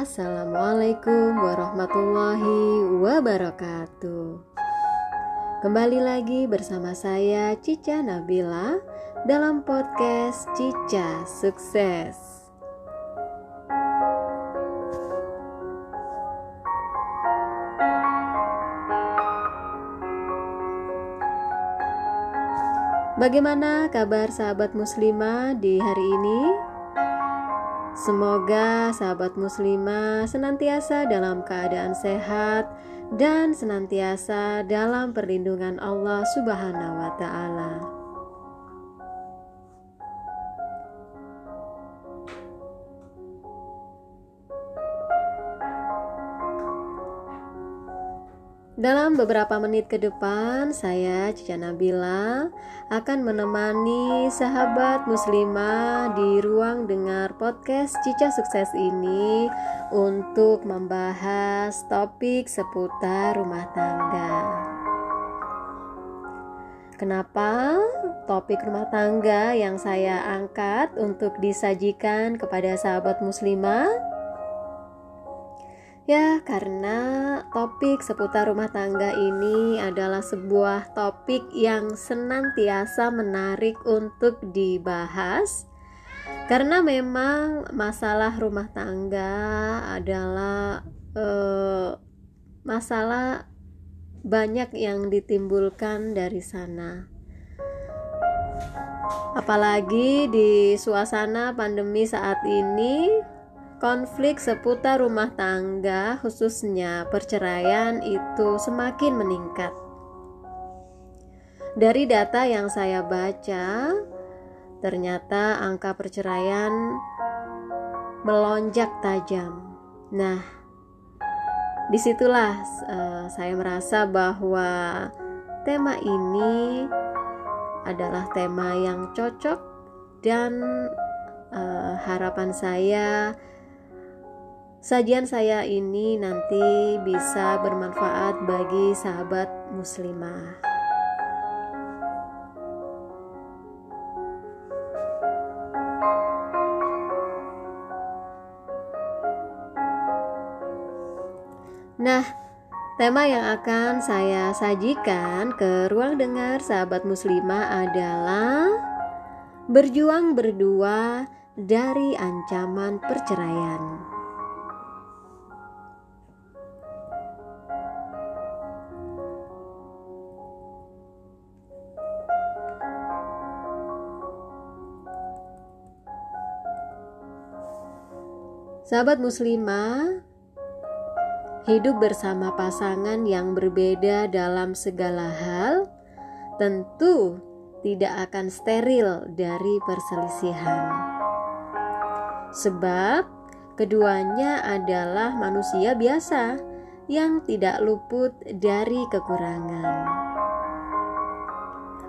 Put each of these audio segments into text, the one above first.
Assalamualaikum warahmatullahi wabarakatuh. Kembali lagi bersama saya Cica Nabila dalam podcast Cica Sukses. Bagaimana kabar sahabat muslimah di hari ini? Semoga sahabat muslimah senantiasa dalam keadaan sehat dan senantiasa dalam perlindungan Allah Subhanahu wa taala. Dalam beberapa menit ke depan, saya Cica Nabila akan menemani sahabat muslimah di ruang dengar podcast Cica Sukses ini untuk membahas topik seputar rumah tangga. Kenapa topik rumah tangga yang saya angkat untuk disajikan kepada sahabat muslimah? Ya, karena topik seputar rumah tangga ini adalah sebuah topik yang senantiasa menarik untuk dibahas. Karena memang masalah rumah tangga adalah eh, masalah banyak yang ditimbulkan dari sana. Apalagi di suasana pandemi saat ini, konflik seputar rumah tangga, khususnya perceraian, itu semakin meningkat. Dari data yang saya baca, ternyata angka perceraian melonjak tajam. Nah, di situlah uh, saya merasa bahwa tema ini adalah tema yang cocok dan uh, harapan saya Sajian saya ini nanti bisa bermanfaat bagi sahabat muslimah. Nah, tema yang akan saya sajikan ke ruang dengar sahabat muslimah adalah berjuang berdua dari ancaman perceraian. Sahabat muslimah, hidup bersama pasangan yang berbeda dalam segala hal tentu tidak akan steril dari perselisihan. Sebab keduanya adalah manusia biasa yang tidak luput dari kekurangan.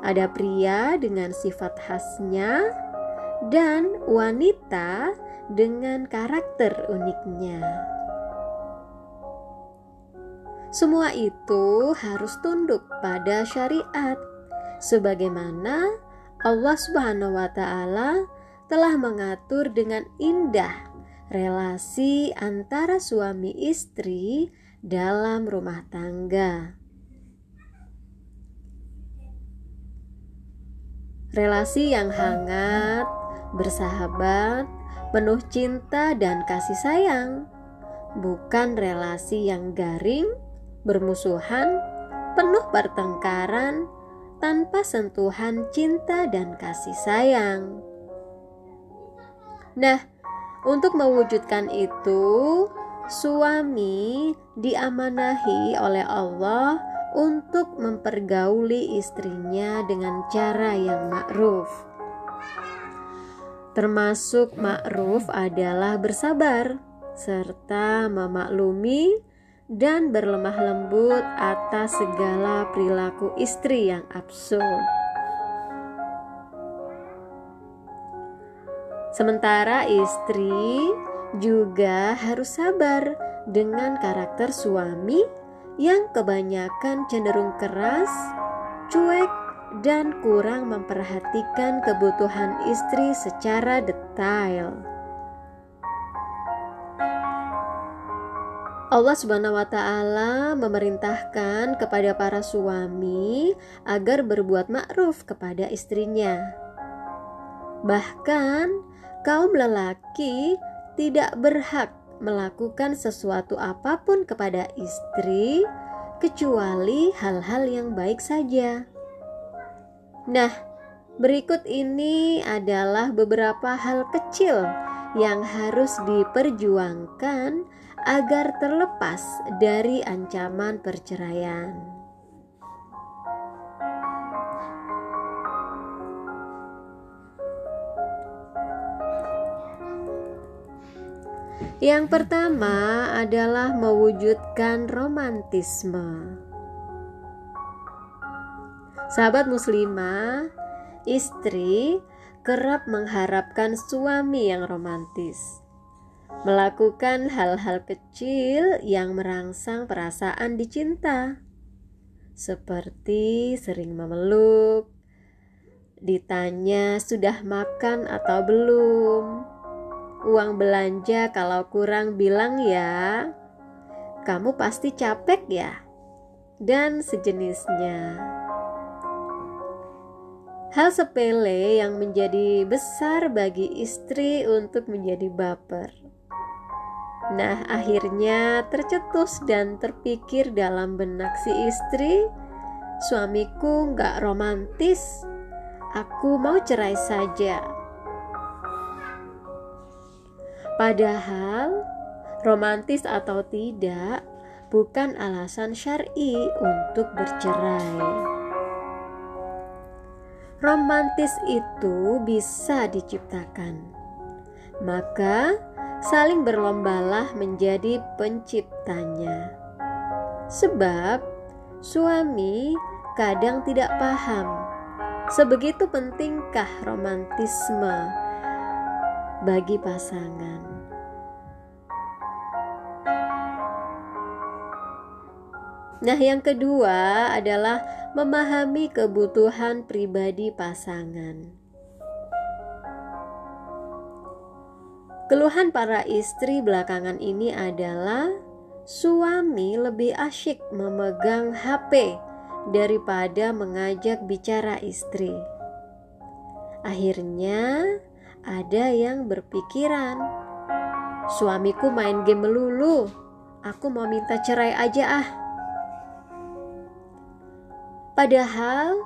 Ada pria dengan sifat khasnya dan wanita dengan karakter uniknya. Semua itu harus tunduk pada syariat, sebagaimana Allah Subhanahu wa Ta'ala telah mengatur dengan indah relasi antara suami istri dalam rumah tangga. Relasi yang hangat, bersahabat, penuh cinta dan kasih sayang, bukan relasi yang garing, bermusuhan, penuh pertengkaran, tanpa sentuhan cinta dan kasih sayang. Nah, untuk mewujudkan itu, suami diamanahi oleh Allah untuk mempergauli istrinya dengan cara yang ma'ruf termasuk ma'ruf adalah bersabar serta memaklumi dan berlemah lembut atas segala perilaku istri yang absurd. Sementara istri juga harus sabar dengan karakter suami yang kebanyakan cenderung keras, cuek, dan kurang memperhatikan kebutuhan istri secara detail. Allah Subhanahu wa taala memerintahkan kepada para suami agar berbuat ma'ruf kepada istrinya. Bahkan kaum lelaki tidak berhak melakukan sesuatu apa pun kepada istri kecuali hal-hal yang baik saja. Nah, berikut ini adalah beberapa hal kecil yang harus diperjuangkan agar terlepas dari ancaman perceraian. Yang pertama adalah mewujudkan romantisme. Sahabat muslimah, istri kerap mengharapkan suami yang romantis. Melakukan hal-hal kecil yang merangsang perasaan dicinta. Seperti sering memeluk, ditanya sudah makan atau belum. Uang belanja kalau kurang bilang ya, kamu pasti capek ya. Dan sejenisnya. Hal sepele yang menjadi besar bagi istri untuk menjadi baper. Nah, akhirnya tercetus dan terpikir dalam benak si istri, suamiku nggak romantis, aku mau cerai saja. Padahal, romantis atau tidak bukan alasan syar'i untuk bercerai romantis itu bisa diciptakan. Maka saling berlombalah menjadi penciptanya. Sebab suami kadang tidak paham sebegitu pentingkah romantisme bagi pasangan. Nah, yang kedua adalah memahami kebutuhan pribadi pasangan. Keluhan para istri belakangan ini adalah suami lebih asyik memegang HP daripada mengajak bicara istri. Akhirnya, ada yang berpikiran, "Suamiku main game melulu, aku mau minta cerai aja ah." Padahal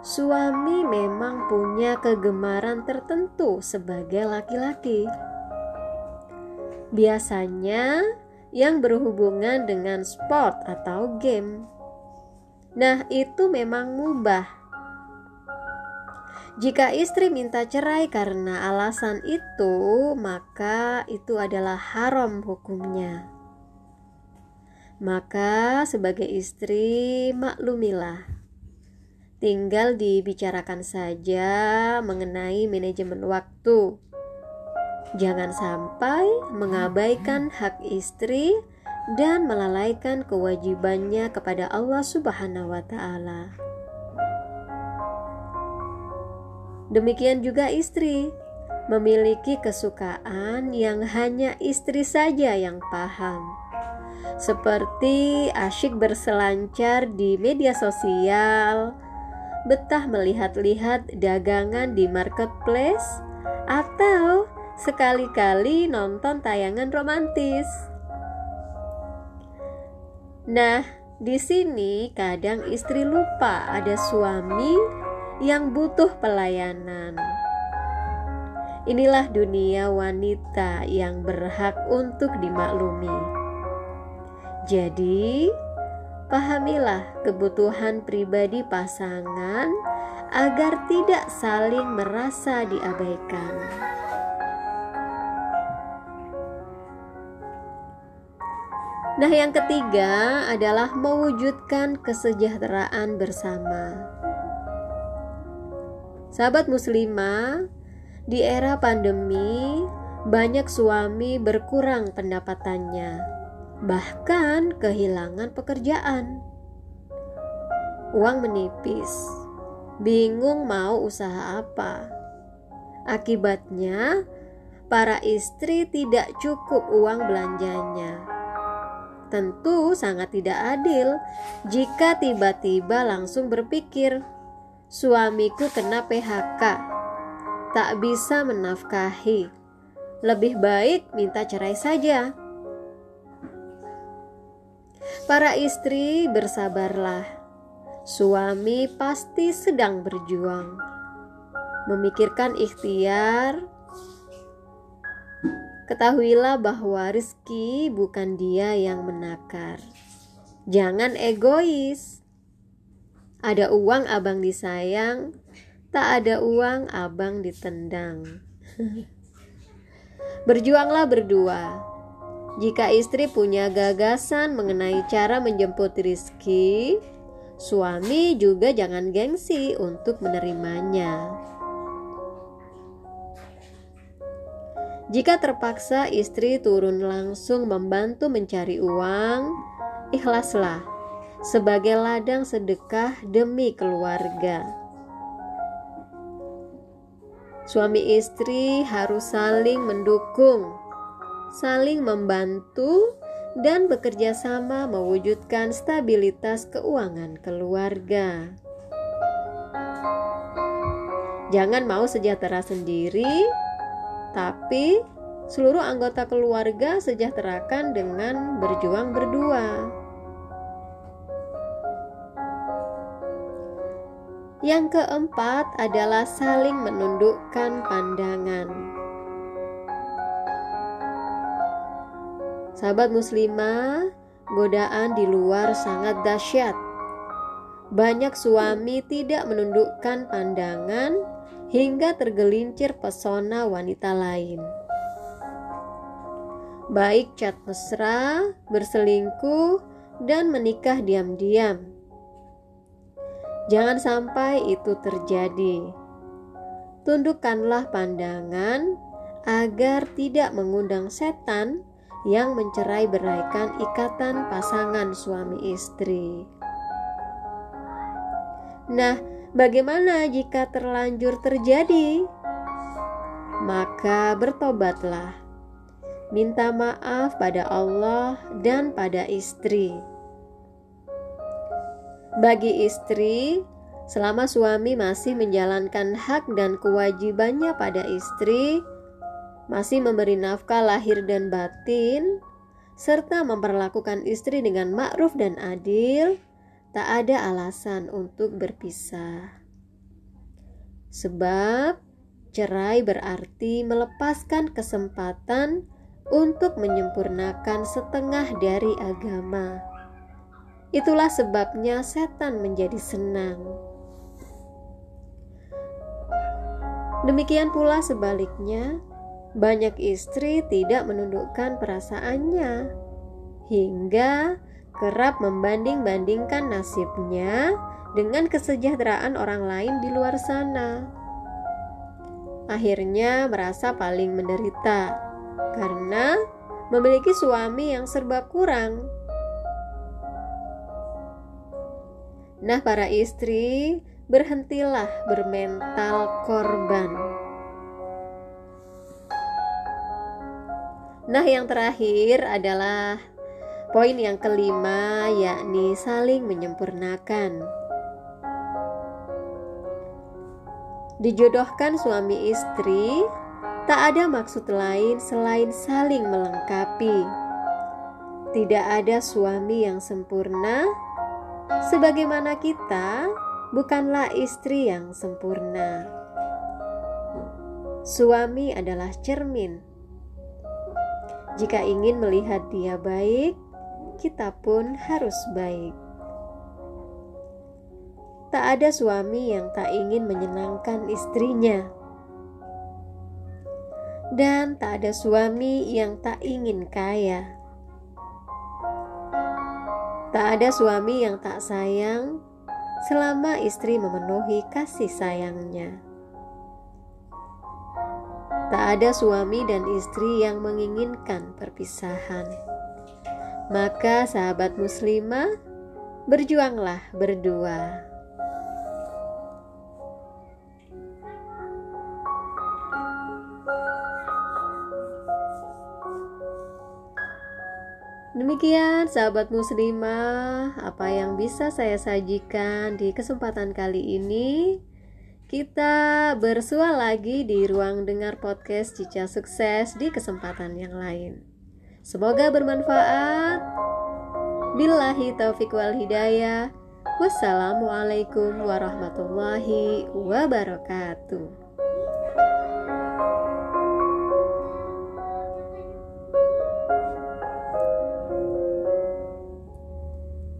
suami memang punya kegemaran tertentu sebagai laki-laki. Biasanya yang berhubungan dengan sport atau game. Nah, itu memang mubah. Jika istri minta cerai karena alasan itu, maka itu adalah haram hukumnya. Maka, sebagai istri, maklumilah Tinggal dibicarakan saja mengenai manajemen waktu. Jangan sampai mengabaikan hak istri dan melalaikan kewajibannya kepada Allah Subhanahu wa Ta'ala. Demikian juga istri memiliki kesukaan yang hanya istri saja yang paham, seperti asyik berselancar di media sosial, betah melihat-lihat dagangan di marketplace, atau sekali-kali nonton tayangan romantis. Nah, di sini kadang istri lupa ada suami yang butuh pelayanan. Inilah dunia wanita yang berhak untuk dimaklumi. Jadi, Pahamilah kebutuhan pribadi pasangan agar tidak saling merasa diabaikan. Nah, yang ketiga adalah mewujudkan kesejahteraan bersama. Sahabat muslimah, di era pandemi banyak suami berkurang pendapatannya bahkan kehilangan pekerjaan. Uang menipis, bingung mau usaha apa. Akibatnya, para istri tidak cukup uang belanjanya. Tentu sangat tidak adil jika tiba-tiba langsung berpikir, "Suamiku kena PHK, tak bisa menafkahi. Lebih baik minta cerai saja." Para istri bersabarlah. Suami pasti sedang berjuang, memikirkan ikhtiar. Ketahuilah bahwa rizki bukan dia yang menakar. Jangan egois. Ada uang abang disayang, tak ada uang abang ditendang. Berjuanglah berdua. Jika istri punya gagasan mengenai cara menjemput rizki, Suami juga jangan gengsi untuk menerimanya. Jika terpaksa istri turun langsung membantu mencari uang, ikhlaslah sebagai ladang sedekah demi keluarga. Suami istri harus saling mendukung, saling membantu, dan bekerja sama mewujudkan stabilitas keuangan keluarga. Jangan mau sejahtera sendiri, tapi seluruh anggota keluarga sejahterakan dengan berjuang berdua. Yang keempat adalah saling menundukkan pandangan. Sahabat muslimah, godaan di luar sangat dahsyat. Banyak suami tidak menundukkan pandangan hingga tergelincir pesona wanita lain. Baik cat mesra, berselingkuh, dan menikah diam-diam. Jangan sampai itu terjadi. Tundukkanlah pandangan agar tidak mengundang setan yang mencerai beraikan ikatan pasangan suami istri. Nah, bagaimana jika terlanjur terjadi? Maka bertobatlah, minta maaf pada Allah dan pada istri. Bagi istri, selama suami masih menjalankan hak dan kewajibannya pada istri, masih memberi nafkah lahir dan batin, serta memperlakukan istri dengan ma'ruf dan adil, tak ada alasan untuk berpisah. Sebab cerai berarti melepaskan kesempatan untuk menyempurnakan setengah dari agama. Itulah sebabnya setan menjadi senang. Demikian pula sebaliknya, banyak istri tidak menundukkan perasaannya hingga kerap membanding-bandingkan nasibnya dengan kesejahteraan orang lain di luar sana. Akhirnya merasa paling menderita karena memiliki suami yang serba kurang. Nah, para istri, berhentilah bermental korban. Nah, yang terakhir adalah poin yang kelima, yakni saling menyempurnakan. Dijodohkan suami istri, tak ada maksud lain selain saling melengkapi. Tidak ada suami yang sempurna, sebagaimana kita bukanlah istri yang sempurna. Suami adalah cermin jika ingin melihat dia baik, kita pun harus baik. Tak ada suami yang tak ingin menyenangkan istrinya, dan tak ada suami yang tak ingin kaya. Tak ada suami yang tak sayang selama istri memenuhi kasih sayangnya. Tak ada suami dan istri yang menginginkan perpisahan. Maka sahabat muslimah, berjuanglah berdua. Demikian sahabat muslimah, apa yang bisa saya sajikan di kesempatan kali ini. Kita bersua lagi di ruang dengar podcast Cica Sukses di kesempatan yang lain. Semoga bermanfaat. Billahi taufiq wal hidayah. Wassalamualaikum warahmatullahi wabarakatuh.